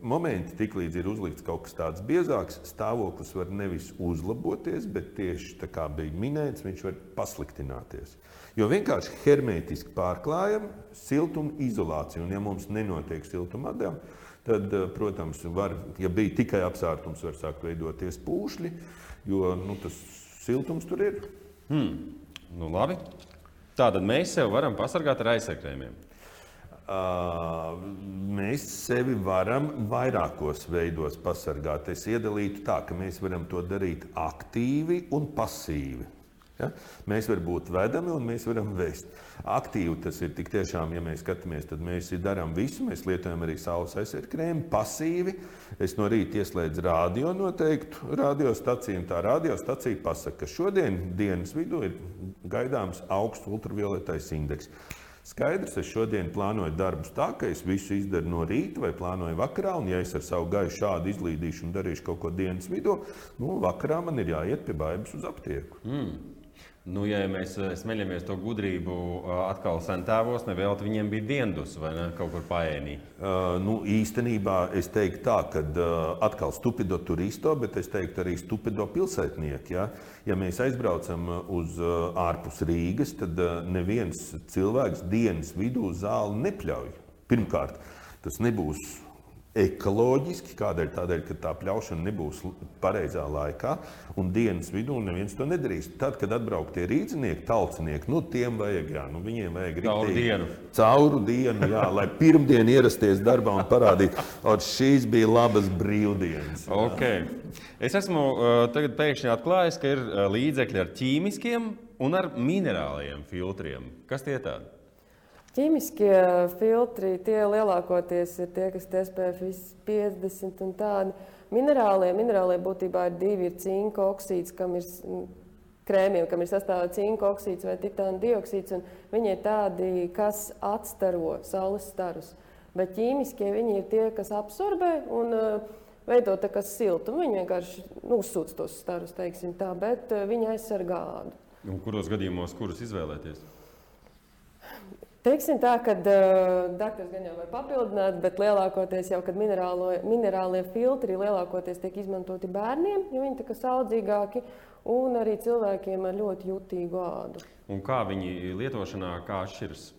momenta, tiklīdz ir uzlikts kaut kas tāds biezāks, stāvoklis var nevis uzlaboties, bet tieši tā kā bija minēts, viņš var pasliktināties. Jo vienkārši hermētiski pārklājam siltumu izolāciju. Un, ja mums nenotiek siltuma atdeve, tad, eh, protams, var, ja bija tikai apsārtums, var sākt veidoties pūšļi, jo nu, tas siltums tur ir. Hmm. Nu, labi. Tātad mēs sev varam pasargāt ar aizsargājumiem. Mēs sevi varam vairākos veidos pasargāt. Es iedalītu tā, ka mēs varam to darīt aktīvi un pasīvi. Ja? Mēs varam būt vedami un mēs varam vēst. Aktīvi tas ir tik tiešām, ja mēs skatāmies, tad mēs darām visu. Mēs lietojam arī saules aizsardzību krēmu, pasīvi. Es no rīta ieslēdzu radio noteiktu radiostaciju, tā radiostacija pasaka, ka šodien dienas vidū ir gaidāms augsts ultravioletais indeks. Skaidrs, es šodien plānoju darbus tā, ka es visu izdaru no rīta vai plānoju vakarā, un ja es ar savu gaisu šādu izlīdīšu un darīšu kaut ko dienas vidū, nu, vakarā man ir jāiet pie baigas uz aptieku. Mm. Nu, ja mēs eh, smeļamies to gudrību eh, atkal sentēvos, nevēl viņiem bija diendus vai ne, kaut kur paēnī. Uh, nu, īstenībā es teiktu tā, ka uh, atkal stupido turisto, bet es teiktu arī stupido pilsētnieki. Ja, ja mēs aizbraucam uz uh, ārpus Rīgas, tad uh, neviens cilvēks dienas vidū zāli nepļauj. Pirmkārt, tas nebūs ekoloģiski. Kādēļ? Tādēļ, ka tā pļaušana nebūs pareizā laikā, un dienas vidū neviens to nedarīs. Tad, kad atbrauc tie rīznieki, talcinieki, nu, tiem vajag, jā, nu, viņiem vajag Cauru dienu. Cauru dienu, jā, lai pirmdien ierasties darbā un parādīt, ka šīs bija labas brīvdienas. Okay. Es esmu uh, tagad pēkšņi atklājis, ka ir uh, līdzekļi ar ķīmiskiem un ar minerāliem filtriem. Kas tie tādi? Ķīmiskie filtri tie lielākoties ir tie, kas ir SPF 50 un tādi. Minerālie, minerālie būtībā ir divi. Cinka oksīds, kam ir krēmiem, kam ir sastāvdaļa cinka oksīds vai titāna dioksīds. Viņi ir tādi, kas atstaro saules starus. Bet ķīmiskie viņi ir tie, kas absorbē un uh, veido tā kā siltumu. Viņi vienkārši nu, uzsūc tos starus, teiksim tā, bet uh, viņi aizsargā ādu. Un kuros gadījumos, kurus izvēlēties? Teiksim tā, ka uh, doktors gan jau var papildināt, bet lielākoties jau, kad minerālie filtri lielākoties tiek izmantoti bērniem, jo viņi ir saudzīgāki, un arī cilvēkiem ar ļoti jutīgu ādu. Un kā viņi lietošanā kā atšķiras?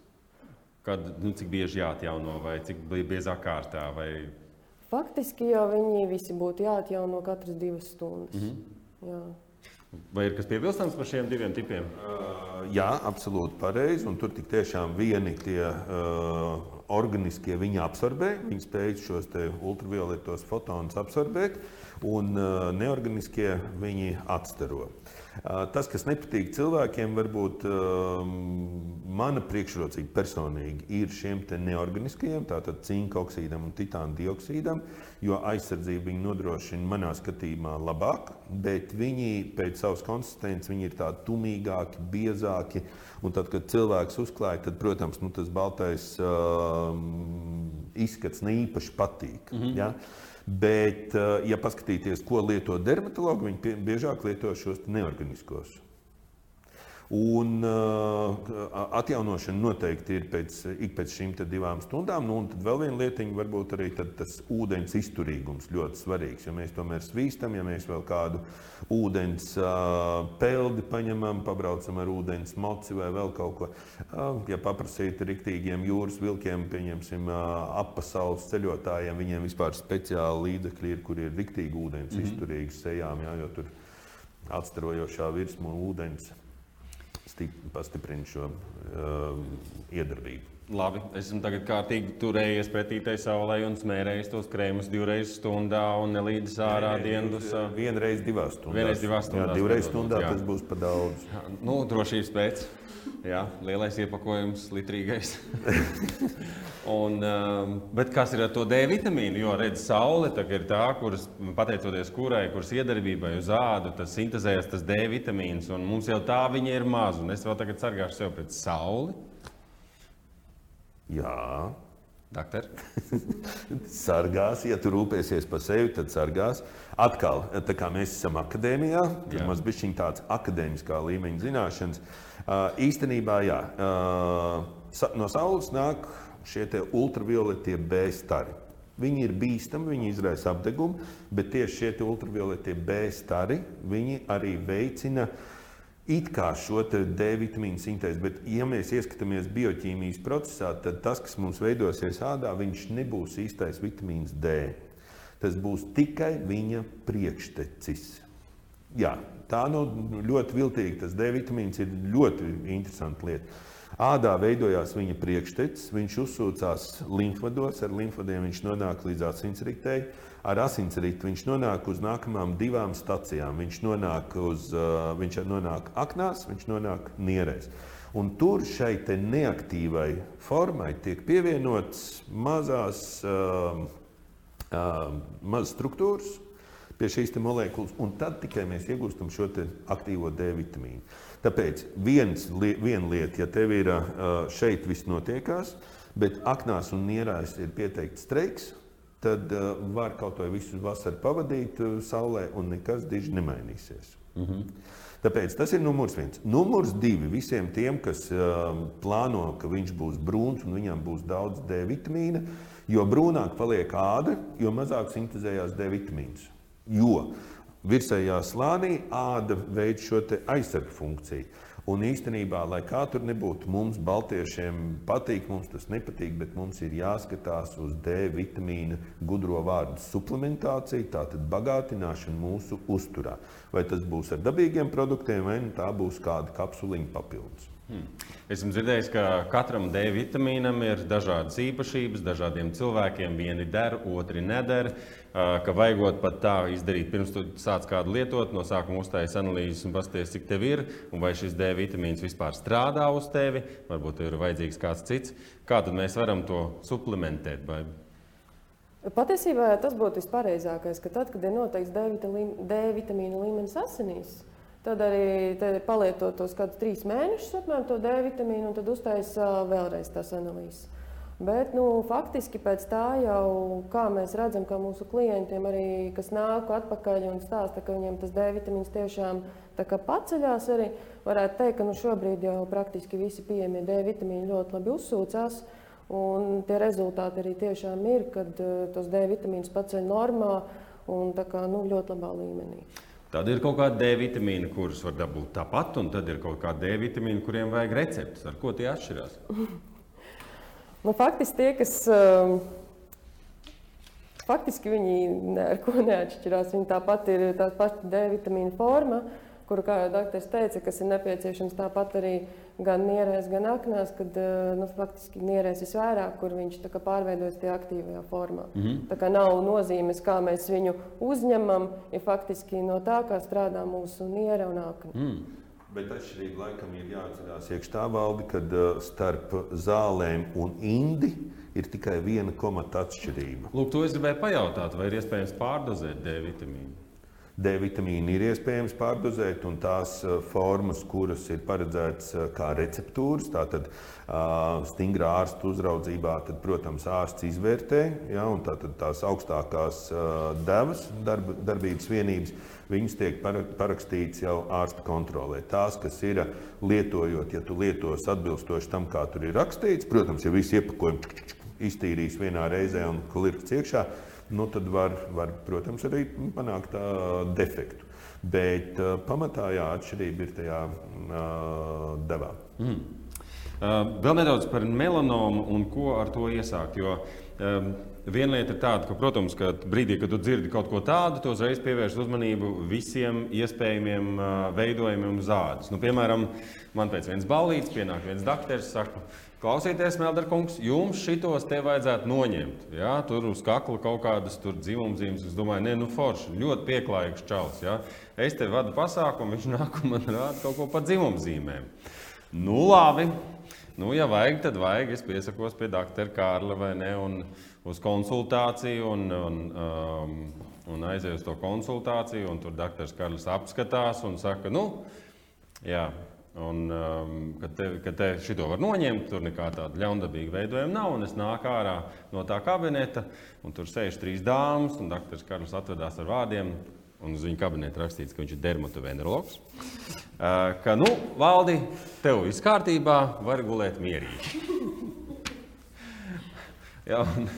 Kad, nu, cik bieži jāatjauno, vai cik biezā kārtā? Vai... Faktiski jau viņi visi būtu jāatjauno katras divas stundas. Mm -hmm. Jā. Vai ir kas piebilstams par šiem diviem tipiem? Uh, jā, absolūti pareizi. Tur tik tiešām vieni tie uh, organiskie viņi absorbē, viņi spēj šos ultravioletos fotonus absorbēt, un uh, neorganiskie viņi atstaro. Tas, kas nepatīk cilvēkiem, varbūt mana priekšrocība personīgi ir šiem neorganiskajiem, tātad cinka oksīdam un titāna dioksīdam, jo aizsardzību viņi nodrošina manā skatījumā labāk, bet viņi pēc savas konsistences ir tādi tumīgāki, biezāki. Un tad, kad cilvēks uzklāja, tad, protams, nu, tas baltais uh, izskats ne īpaši patīk. Mm -hmm. ja? Bet, eh, ja paskatīties, ko lieto dermatologi, viņi biežāk lieto šos neorganiskos. Un uh, atjaunošana noteikti ir pēc, ik pēc šīm divām stundām. Nu, un vēl viena lietiņa, varbūt arī tas ūdens izturīgums ļoti svarīgs. Ja mēs tomēr svīstam, ja mēs vēl kādu ūdens uh, peldi paņemam, pabraucam ar ūdens moci vai vēl kaut ko. Uh, ja paprasīt riktīgiem jūras vilkiem, pieņemsim apasaules ceļotājiem, viņiem vispār speciāli līdzekļi ir, kur ir riktīgi ūdens mm -hmm. izturīgi sejām, jā, jo tur atstarojošā virsma ūdens pastiprina šo uh, iedarbību. Labi, esmu tagad kārtīgi turējies pretī tai saulē un smērējis tos krēmus divreiz stundā un nelīdz ārā dienas. Vienreiz divās stundās. Vienreiz divās stundās. Jā, divreiz stundā jā. tas būs pa daudz. Nu, drošības pēc. Jā, lielais iepakojums, litrīgais. Un, bet kas ir ar to D vitamīnu? Jo redz, saule ir tā, kuras, pateicoties kurai, kuras iedarbībai uz ādu, tas sintēzējas tas D vitamīns. Mums jau tā viņa ir maz. Un es vēl tagad sargāšu sev pret sauli. Jā. Doktor. sargās, ja tu rūpēsies par sevi, tad sargās. Atkal, tā kā mēs esam akadēmijā, tad šī tāds akadēmiskā līmeņa zināšanas. Uh, īstenībā, jā, uh, no saules nāk šie ultravioletie B stari. Viņi ir bīstami, viņi izraisa apdegumu, bet tieši šie ultravioletie B stari arī veicina it kā šo D vitamīnu sintēzi. Bet, ja mēs ieskatāmies bioķīmijas procesā, tad tas, kas mums veidosies ādā, viņš nebūs īstais vitamīns D. Tas būs tikai viņa priekštecis. Jā, tā nu ļoti viltīga. Tas D vitamīns ir ļoti interesanta lieta. Ādā veidojās viņa priekštecis, viņš uzsūcās līmfvados, ar līmfvadiem viņš nonāk līdz asinsritei. Ar asinsritu viņš nonāk uz nākamajām divām stacijām. Viņš nonāk, uz, viņš nonāk aknās, viņš nonāk nierēs. Un tur šai neaktīvai formai tiek pievienotas mazās uh, uh, mazas struktūras pie šīs molekulas, un tad tikai mēs iegūstam šo aktīvo D vitamīnu. Tāpēc viens, viena lieta, ja tev ir šeit viss notiekās, bet aknās un nierās ir pieteikts streiks, tad uh, var kaut vai visu vasaru pavadīt uh, saulē, un nekas diži nemainīsies. Mm -hmm. Tāpēc tas ir numurs viens. Numurs divi visiem tiem, kas uh, plāno, ka viņš būs brūns un viņam būs daudz D vitamīna. Jo brūnāk paliek āda, jo mazāk sintēzējās D vitamīns. Jo Virsējā slānī āda veids šo aizsargu funkciju. Un īstenībā, lai kā tur nebūtu, mums, Baltiešiem, patīk, mums tas nepatīk, bet mums ir jāskatās uz D vitamīna gudro vārdu suplementāciju, tātad bagātināšanu mūsu uzturā. Vai tas būs ar dabīgiem produktiem, vai nu tā būs kāda kapsuliņa papildus. Hmm. Esmu dzirdējis, ka katram D vitamīnam ir dažādas īpašības, dažādiem cilvēkiem. Vieni der, otri neder. Ka vajagot pat tā izdarīt, pirms tu sāc kādu lietot, no sākuma uztaisīt analīzes un paskatīties, cik tev ir, un vai šis D vitamīns vispār strādā uz tevi, varbūt ir vajadzīgs kāds cits. Kā tad mēs varam to suplementēt? Vai? Patiesībā tas būtu vispareizākais, ka tad, kad ir noteikts D vitamīna līmenis asinīs, Tad arī palietot tos kādus trīs mēnešus, apmēram to D vitamīnu, un tad uztaisa vēlreiz tās analīzes. Bet nu, faktiski pēc tā jau, kā mēs redzam, ka mūsu klientiem arī, kas nāk atpakaļ un stāsta, ka viņiem tas D vitamīns tiešām paceļās, arī varētu teikt, ka nu, šobrīd jau praktiski visi pieejamie D vitamīni ļoti labi uzsūcās. Un tie rezultāti arī tiešām ir, kad uh, tos D vitamīnus paceļ normā un kā, nu, ļoti labā līmenī. Tad ir kaut kāda D vitamīna, kurus var dabūt tāpat, un tad ir kaut kāda D vitamīna, kuriem vajag receptes. Ar ko tie atšķirās? nu, faktiski tie, kas. Um, faktiski viņi neko neatšķirās. Viņi tāpat ir tā pati D vitamīna forma, kuru, kā jau doktors teica, kas ir nepieciešams tāpat arī gan nierēs, gan aknās, kad eh, nu, faktiski nierēs visvairāk, kur viņš pārveidojas tajā aktīvajā formā. Mm -hmm. Tā kā nav nozīmes, kā mēs viņu uzņemam, ir faktiski no tā, kā strādā mūsu niere un akna. Mm. Bet atšķirīgi laikam ir jāatcerās iekšā valde, kad uh, starp zālēm un indi ir tikai viena komata atšķirība. Lūk, to es gribēju pajautāt, vai ir iespējams pārdozēt D vitamīnu? D vitamīnu ir iespējams pārdozēt, un tās uh, formas, kuras ir paredzētas uh, kā receptūras, tātad stingrā ārsta uzraudzībā, tad, protams, ārsts izvērtē, ja, tātad tās augstākās devas, darba, darbības vienības, viņas tiek parakstītas jau ārsta kontrolē. Tās, kas ir lietojot, ja tu lietos atbilstoši tam, kā tur ir rakstīts, protams, ja visi iepakojumi iztīrīs vienā reizē un klirks iekšā, nu, tad var, var, protams, arī panākt defektu. Bet pamatā jā, atšķirība ir tajā uh, devā. Mm. Uh, vēl nedaudz par melanomu un ko ar to iesākt. Jo, um, Viena lieta ir tāda, ka, protams, ka brīdī, kad tu dzirdi kaut ko tādu, tu uzreiz pievērsi uzmanību visiem iespējamiem uh, veidojumiem uz ādas. Nu, piemēram, man pēc vienas ballītes pienāk viens dakteris, saka, Klausieties, Melderkungs, jums šitos te vajadzētu noņemt. Jā, tur uz kakla kaut kādas dzimumzīmes. Es domāju, ne, nu forši, ļoti pieklājīgs čels. Jā. Es te vadu pasākumu, viņš nāk un man rāda kaut ko par dzimumzīmēm. Nu, labi. Nu, ja vajag, tad vajag. Es piesakos pie doktora Kārla vai ne, un uz konsultāciju. Un, un, um, un aizēju uz to konsultāciju, tur doktors Kārlis apskatās un saka, nu, jā, Un, um, kad te, kad te šito var noņemt, tur nekā tāda ļaundabīga veidojuma nav. Un es nāku ārā no tā kabineta, un tur sēž trīs dāmas, un doktors Karls atvedās ar vārdiem. Un uz viņa kabineta rakstīts, ka viņš ir dermatovenerologs. Uh, ka, nu, valdi, tev viss kārtībā, var gulēt mierīgi. ja, un,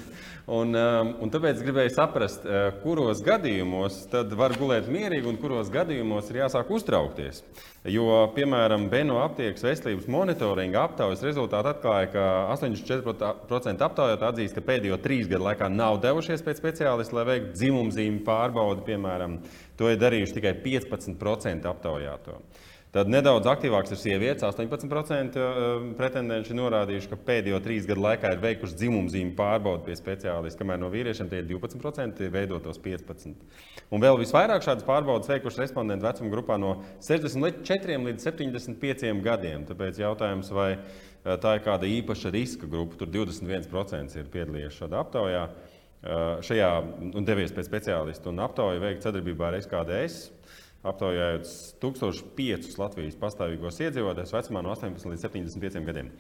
Un, um, un tāpēc gribēju saprast, uh, kuros gadījumos var gulēt mierīgi un kuros gadījumos ir jāsāk uztraukties. Jo, piemēram, Beno aptiekas veselības monitoringa aptaujas rezultāti atklāja, ka 84% aptaujātāji atzīst, ka pēdējo trīs gadu laikā nav devušies pēc speciālista, lai veiktu dzimumzīmju pārbaudi. Piemēram, to ir darījuši tikai 15% aptaujāto. Tad nedaudz aktīvāks ir sievietes. 18% eh, pretendenci ir norādījuši, ka pēdējo trīs gadu laikā ir veikuši dzimumzīmu pārbaudi pie speciālista, kamēr no vīriešiem tie ir 12%, veidotos 15%. Un vēl visvairāk šādas pārbaudas veikuši respondenti vecuma grupā no 64 līdz 75 gadiem. Tāpēc jautājums, vai eh, tā ir kāda īpaša riska grupa, tur 21% ir piedalījies šādā aptaujā. Eh, šajā un devies pēc speciālistu un aptauju veikt sadarbībā ar SKDS aptaujājot 1005 Latvijas pastāvīgos iedzīvotājus vecumā no 18 līdz 75 gadiem.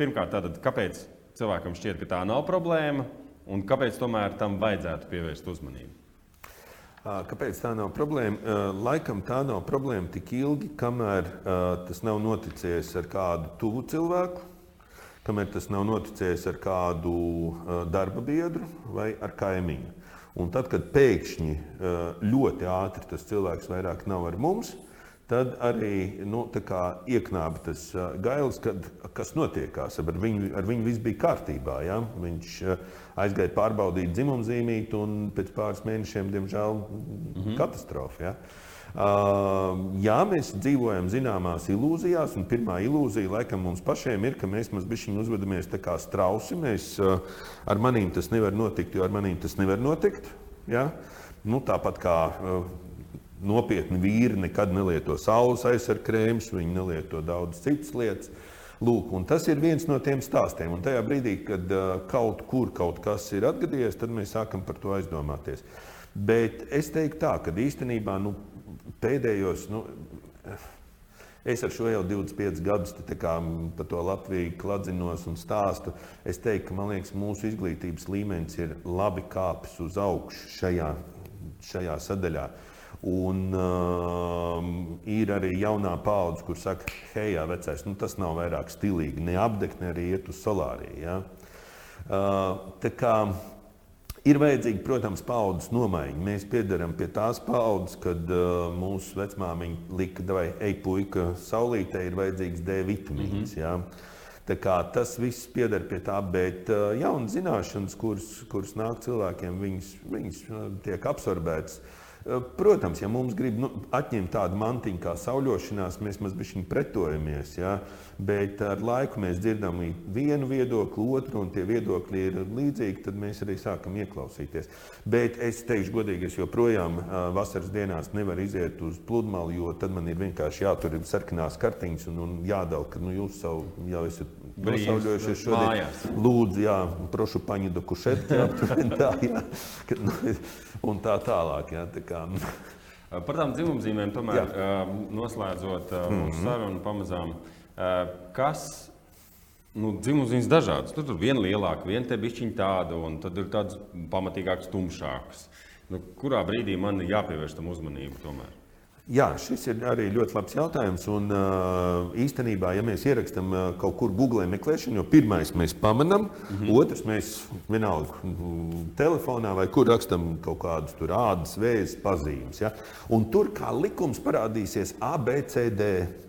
Pirmkārt, tātad, kāpēc cilvēkam šķiet, ka tā nav problēma, un kāpēc tomēr tam vajadzētu pievērst uzmanību? Kāpēc tā nav problēma? Laikam tā nav problēma tik ilgi, kamēr tas nav noticis ar kādu tuvu cilvēku, kamēr tas nav noticis ar kādu darba biedru vai ar kaimiņu. Un tad, kad pēkšņi ļoti ātri tas cilvēks vairs nav ar mums, tad arī nu, ieknāba tas gailis, kad, kas notiekās. Ar viņu, ar viņu viss bija kārtībā. Ja? Viņš aizgāja pārbaudīt dzimumzīmīti, un pēc pāris mēnešiem, diemžēl, mm -hmm. katastrofa. Ja? Jā, mēs dzīvojam zināmās ilūzijās, un pirmā ilūzija laikam mums pašiem ir, ka mēs mazliet uzvedamies kā strausi. Mēs, ar maniem tas nevar notikt, jo ar maniem tas nevar notikt. Ja? Nu, tāpat kā nopietni vīri nekad nelieto saules aizsargu krēmus, viņi nelieto daudz citas lietas. Lūk, tas ir viens no tiem stāstiem. Un tajā brīdī, kad uh, kaut kur kaut kas ir atgadījies, tad mēs sākam par to aizdomāties. Bet es teiktu, tā, ka īstenībā nu, pēdējos, nu, es ar šo jau 25 gadus par to Latviju kladzinos un stāstu. Es teiktu, ka liekas, mūsu izglītības līmenis ir labi kāpis uz augšu šajā, šajā sadaļā. Un um, ir arī jaunā paudze, kur saka, hei, vecais, nu, tas nav vairāk stilīgi, ne apdegt, ne arī iet uz solāriju. Ja? Uh, ir vajadzīga, protams, paudzes nomaiņa. Mēs piedaram pie tās paudzes, kad uh, mūsu vecmāmiņa lika, vai ej, puika, saulītē ir vajadzīgs D vitamīns. Mm -hmm. ja? Tas viss pieder pie tā, bet uh, jaunas zināšanas, kuras, kuras nāk cilvēkiem, viņas, viņas uh, tiek absorbētas. Uh, protams, ja mums grib nu, atņemt tādu mantiņu kā sauļošanās, mēs mazliet pretojamies. Ja? Bet ar laiku mēs dzirdam vienu viedokli, otru, un tie viedokļi ir līdzīgi, tad mēs arī sākam ieklausīties. Bet es teikšu, godīgi, es joprojām vasaras dienās nevaru iziet uz pludmali, jo tad man ir vienkārši jātur sarkanās kartiņas un, un jādala, ka nu, jūs savu, jau esat nosauļojušies šodien. Mājās. Lūdzu, jā, prošu paņi do kušetki, tā, jā, nu, un tā tālāk. Jā, tā kā. Par tām dzimumzīmēm, tomēr jā. noslēdzot mūsu mm -hmm. sarunu pamazām. Kas nu, dzimumzīmes dažādas? Tur ir viena lielāka, viena te bišķiņa tāda, un tad ir tādas pamatīgākas, tumšākas. Nu, kurā brīdī man ir jāpievērš tam uzmanību? Tomēr? Jā, šis ir arī ļoti labs jautājums. Un, īstenībā, ja mēs ierakstām kaut kur Google meklēšanu, jo pirmais mēs pamanām, mm -hmm. otrs mēs vienalga telefonā vai kur rakstām kaut kādus ādas vēzis pazīmes. Ja? Un tur kā likums parādīsies ABCD.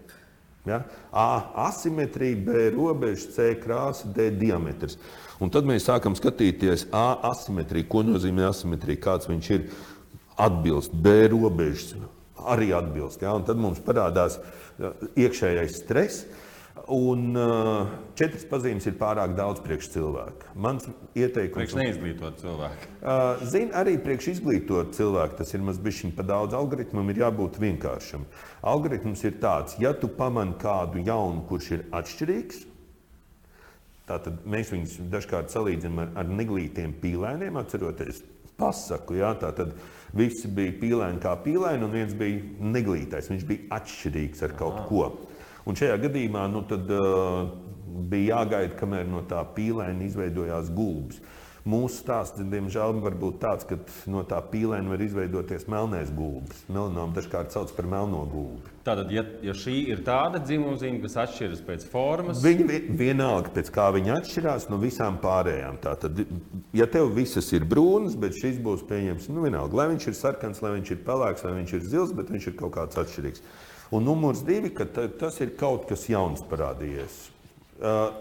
Ja? A asimetrija, B robeža, C krāsa, D diametrs. Un tad mēs sākam skatīties A asimetriju. Ko nozīmē asimetrija? Kāds viņš ir? Atbilst B robežas. Arī atbilst. Ja? Un tad mums parādās iekšējais stress. Un uh, četras pazīmes ir pārāk daudz priekš cilvēka. Mans ieteikums ir. Priekš neizglītot cilvēku. Uh, Zini, arī priekš izglītot cilvēku tas ir mazliet par daudz. Algoritmam ir jābūt vienkāršam. Algoritms ir tāds, ja tu pamani kādu jaunu, kurš ir atšķirīgs, tad mēs viņus dažkārt salīdzinām ar, ar neglītiem pīlēniem, atceroties pasaku. Jā, tātad visi bija pīlēni kā pīlēni, un viens bija neglītais. Viņš bija atšķirīgs ar kaut Aha. ko. Un šajā gadījumā nu, tad, uh, bija jāgaida, kamēr no tā pīlēna izveidojās gulbis. Mūsu stāsts, diemžēl, var būt tāds, ka no tā pīlēna var izveidoties melnais gulbis. Melanoma dažkārt sauc par melno gulbi. Tātad, ja, ja šī ir tāda dzimumzīme, kas atšķiras pēc formas, viņa vienalga pēc kā viņa atšķirās no visām pārējām. Tātad, ja tev visas ir brūnas, bet šis būs pieņemts, nu vienalga, lai viņš ir sarkans, lai viņš ir pelēks, lai viņš ir zils, bet viņš ir kaut kāds atšķirīgs. Un numurs divi, ka tas ir kaut kas jauns parādījies.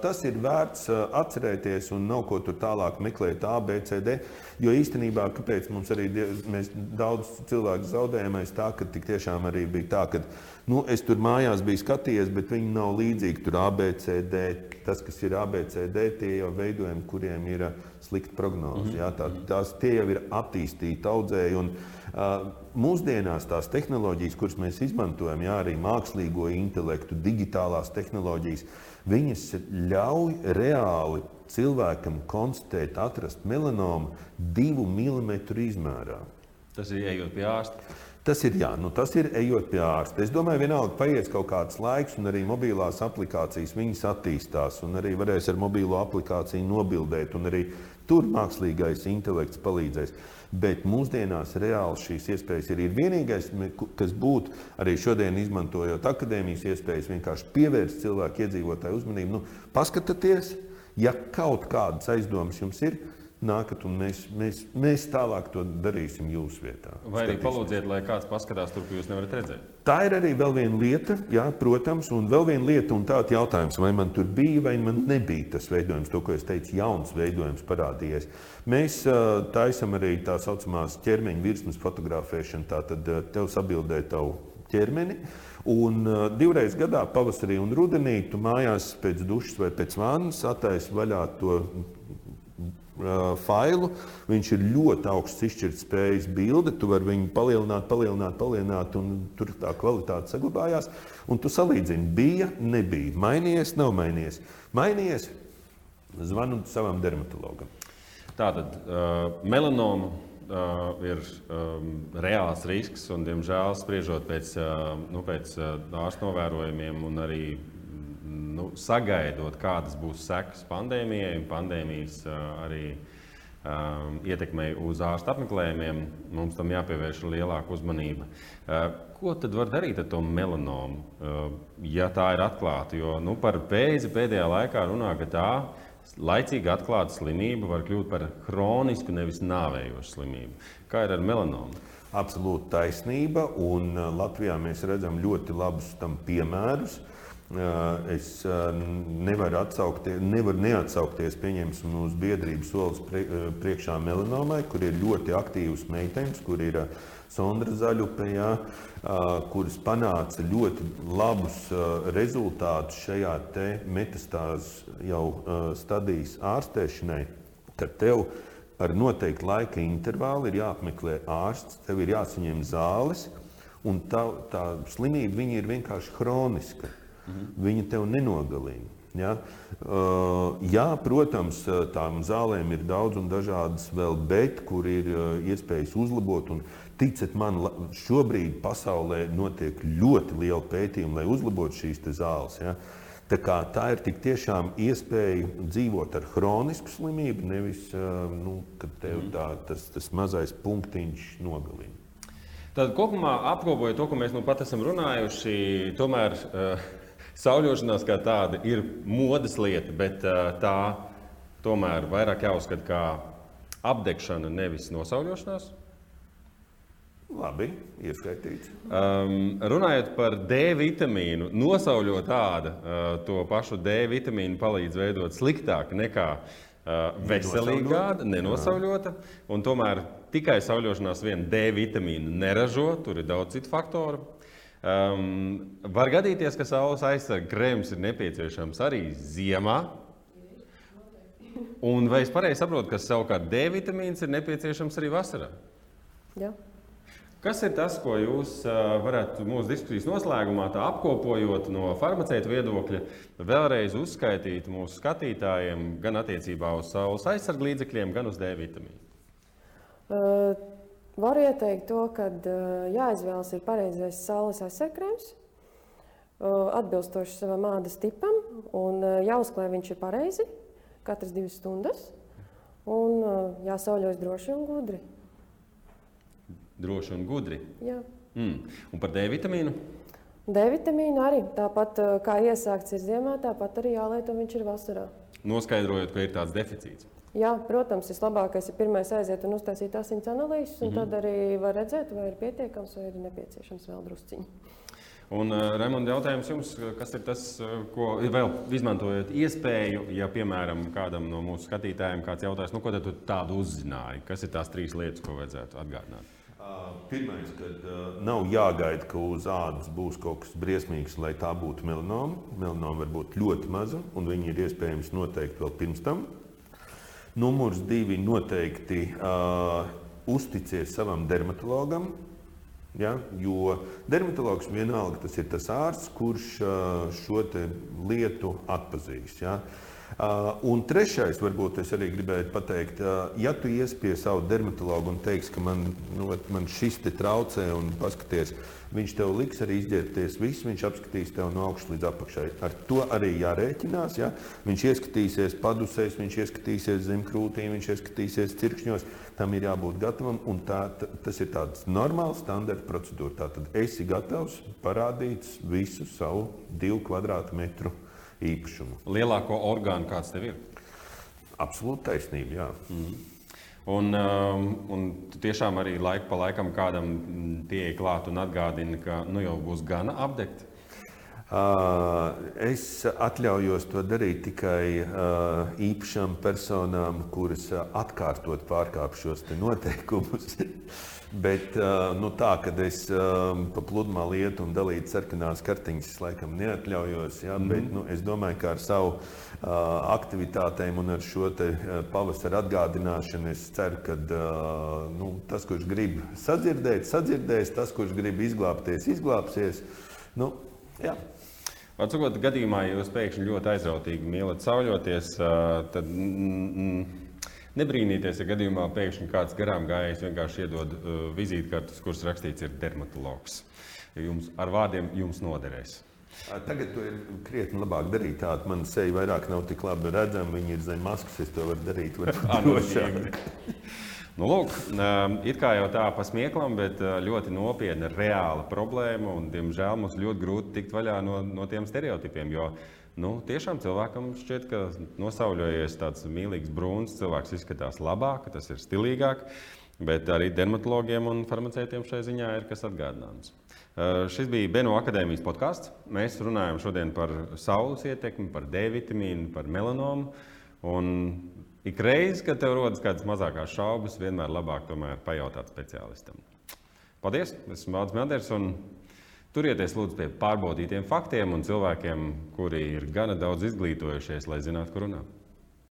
Tas ir vērts atcerēties, un nav ko tur tālāk meklēt, A, B, C, D. Jo īstenībā, kāpēc mums arī mēs daudz cilvēku zaudējām, ir tā, ka tik tiešām arī bija tā, ka nu, es tur mājās biju skatījies, bet viņi nav līdzīgi. Tur A, B, C, D. Tas, kas ir A, B, C, D, tie jau veidojumi, kuriem ir slikta prognoze. Mm -hmm. Jā, tā, tās tie jau ir attīstīti audzēji. Un, uh, mūsdienās tās tehnoloģijas, kuras mēs izmantojam, jā, arī mākslīgo intelektu, digitālās tehnoloģijas, viņas ļauj reāli cilvēkam konstatēt, atrast melanomu divu milimetru izmērā. Tas ir ejot pie ārsta. Tas ir, jā, nu, tas ir ejot pie ārsta. Es domāju, vienalga paies kaut kāds laiks, un arī mobilās aplikācijas attīstās, un arī varēs ar mobilo aplikāciju nobildēt, un arī tur mākslīgais intelekts palīdzēs. Bet mūsdienās reāli šīs iespējas ir. ir vienīgais, kas būtu arī šodien izmantojot akadēmijas iespējas, vienkārši pievērst cilvēku iedzīvotāju uzmanību. Nu, paskatieties, ja kaut kādas aizdomas jums ir, nākat un mēs, mēs, mēs tālāk to darīsim jūsu vietā. Vai arī palūdziet, lai kāds paskatās tur, kur jūs nevarat redzēt. Tā ir arī vēl viena lieta, jā, protams, un vēl viena lieta, un tāds jautājums, vai man tur bija vai man nebija tas veidojums, to, ko es teicu, jauns veidojums parādījies. Mēs taisam arī tā saucamās ķermeņa virsmas fotografēšanu, tātad tev sabildē tavu ķermeni. Un uh, divreiz gadā, pavasarī un rudenī, tu mājās pēc dušas vai pēc vannas attaisi vaļā to failu. Viņš ir ļoti augsts izšķirtspējas bilde. Tu vari viņu palielināt, palielināt, palielināt, un tur tā kvalitāte saglabājās. Un tu salīdzini, bija, nebija, mainījies, nav mainījies. Mainījies, zvanu savam dermatologam. Tātad uh, melanoma uh, ir um, reāls risks, un, diemžēl, spriežot pēc, uh, nu, pēc uh, ārstu novērojumiem un arī nu, sagaidot, kādas būs sekas pandēmijai un pandēmijas arī ietekmei uz ārstu apmeklējumiem, mums tam jāpievērš lielāka uzmanība. Ko tad var darīt ar to melanomu, ja tā ir atklāta? Jo nu, par pēzi pēdējā laikā runā, ka tā laicīgi atklāta slimība var kļūt par kronisku, nevis nāvējošu slimību. Kā ir ar melanomu? Absolūti taisnība, un Latvijā mēs redzam ļoti labus tam piemērus. Uh, es nevaru, atsaukties, nevaru neatsaukties pieņemsim, uz biedrības solis priekšā melanomai, kur ir ļoti aktīvas meitenes, kur ir Sondra Zaļupe, jā, kuras panāca ļoti labus rezultātus šajā metastāzes jau stadijas ārstēšanai, tad tev ar noteiktu laika intervālu ir jāapmeklē ārsts, tev ir jāsaņem zāles, un tā, tā slimība ir vienkārši hroniska. Mhm. Viņa tev nenogalina. Ja? Uh, jā, protams, tām zālēm ir daudz un dažādas vēl, bet kur ir uh, iespējas uzlabot. Un, Ticiet man, šobrīd pasaulē notiek ļoti liela pētījuma, lai uzlabotu šīs zāles. Ja? Tā, kā, tā ir tik tiešām iespēja dzīvot ar chronisku slimību, nevis nu, kad tev mhm. tā, tas, tas mazais punktiņš nogalina. Tad kopumā apkopojot to, ko mēs nu pat esam runājuši, tomēr uh, sauļošanās kā tāda ir modes lieta, bet tā tomēr vairāk jāuzskata kā apdegšana, nevis nosauļošanās. Labi, ieskaitīts. Um, runājot par D vitamīnu, nosauļot tādu, uh, to pašu D vitamīnu palīdz veidot sliktāk nekā uh, veselīgā, nenosauļota. Tomēr tikai sauļošanās vien D vitamīnu neražo, tur ir daudz citu faktoru. Um, var gadīties, ka saules aizsardzības krēms ir nepieciešams arī ziemā. Un vai es pareizi saprotu, ka savukārt D vitamīns ir nepieciešams arī vasarā? Jā. Kas ir tas, ko jūs varētu mūsu diskusijas noslēgumā, apkopojot no farmaceita viedokļa, vēlreiz uzskaitīt mūsu skatītājiem gan attiecībā uz saules aizsardzības līdzekļiem, gan uz D vitamīnu? Uh, varu ieteikt to, ka uh, jāizvēlas ir pareizais saules aizsardzības, uh, atbilstoši savam ādas tipam, un uh, jāuzklāj viņš ir pareizi katras divas stundas, un jāsauļojas droši un gudri droši un gudri. Jā. Mm. Un par D vitamīnu? D vitamīnu arī tāpat eh, kā iesākts ir ziemā, tāpat arī jālieto viņš ir vasarā. Noskaidrojot, ka ir tāds deficīts. Jā, protams, vislabākais ir pirmais aiziet un uztaisīt asins analīzes, un mm -hmm. tad arī var redzēt, vai ir pietiekams vai ir nepieciešams vēl drusciņi. Un, uh, Raimonds, jautājums jums, kas ir tas, ko vēl izmantojot iespēju, ja, piemēram, kādam no mūsu skatītājiem kāds jautās, nu, ko tu tādu uzzināji? Kas ir tās trīs lietas, ko vajadzētu atgādināt? Pirmais, kad uh, nav jāgaida, ka uz ādas būs kaut kas briesmīgs, lai tā būtu melanoma. Melanoma var būt ļoti maza, un viņi ir iespējams noteikt vēl pirms tam. Numurs divi noteikti uh, uzticies savam dermatologam. Ja, jo dermatologs vienalga tas ir tas ārsts, kurš uh, šo lietu atpazīst. Ja. Uh, un trešais, varbūt es arī gribēju pateikt, uh, ja tu ies pie savu dermatologu un teiksi, ka man, nu, man šis te traucē un paskaties, viņš tev liks arī izģērbties visu, viņš apskatīs tev no augšas līdz apakšai. Ar to arī jārēķinās. Ja? Viņš ieskatīsies padusēs, viņš ieskatīsies zem krūtīm, viņš ieskatīsies cirkšņos. Tam ir jābūt gatavam, un tā, tas ir tāds normāls standarta procedūra. Tātad esi gatavs parādīt visu savu divu kvadrātmetru īpašumu. Lielāko orgānu kāds tev ir? Absolūti taisnība. Jā. Mm. Un, um, un tiešām arī laiku pa laikam kādam pieeja klāt un atgādina, ka nu, jau būs gana apdegt. Es atļaujos to darīt tikai īpašām personām, kuras atkārtot pārkāp šos noteikumus. Bet nu, tā, kad es pa pludmali ietu un dalītu sarkanās kartiņas, es laikam neatļaujos. Ja? Mm -hmm. Bet, nu, es domāju, ka ar savu aktivitātēm un ar šo pavasara atgādināšanu es ceru, ka nu, tas, kurš grib sadzirdēt, sadzirdēs, tas, kurš grib izglābties, izglābsies. Nu, jā. Atsakot, gadījumā, ja jūs pēkšņi ļoti aizrautīgi mīlat sauļoties, tad nebrīnīties, ja gadījumā pēkšņi kāds garām gājējs vienkārši iedod vizītkartes, kuras rakstīts ir dermatologs. Jums ar vārdiem jums noderēs. Tagad to ir krietni labāk darīt. Tāda man seja vairāk nav tik labi redzama. Viņi ir zem maskas, es to varu darīt. Nu, lūk, it kā jau tā pasmieklam, bet ļoti nopietna, reāla problēma. Un, diemžēl mums ļoti grūti tikt vaļā no, no tiem stereotipiem. Jo nu, tiešām cilvēkam šķiet, ka nosauļojies tāds mīlīgs brūns, cilvēks izskatās labāk, tas ir stilīgāk. Bet arī dermatologiem un farmaceitiem šai ziņā ir kas atgādināms. Šis bija Beno akadēmijas podkāsts. Mēs runājam šodien par saules ietekmi, par D vitamīnu, par melanomu. Ik reizi, kad tev rodas kādas mazākās šaubas, vienmēr labāk tomēr pajautāt speciālistam. Paldies! Esmu Vācis Melders. Turieties lūdzu pie pārbaudītiem faktiem un cilvēkiem, kuri ir gana daudz izglītojušies, lai zinātu, kur runāt.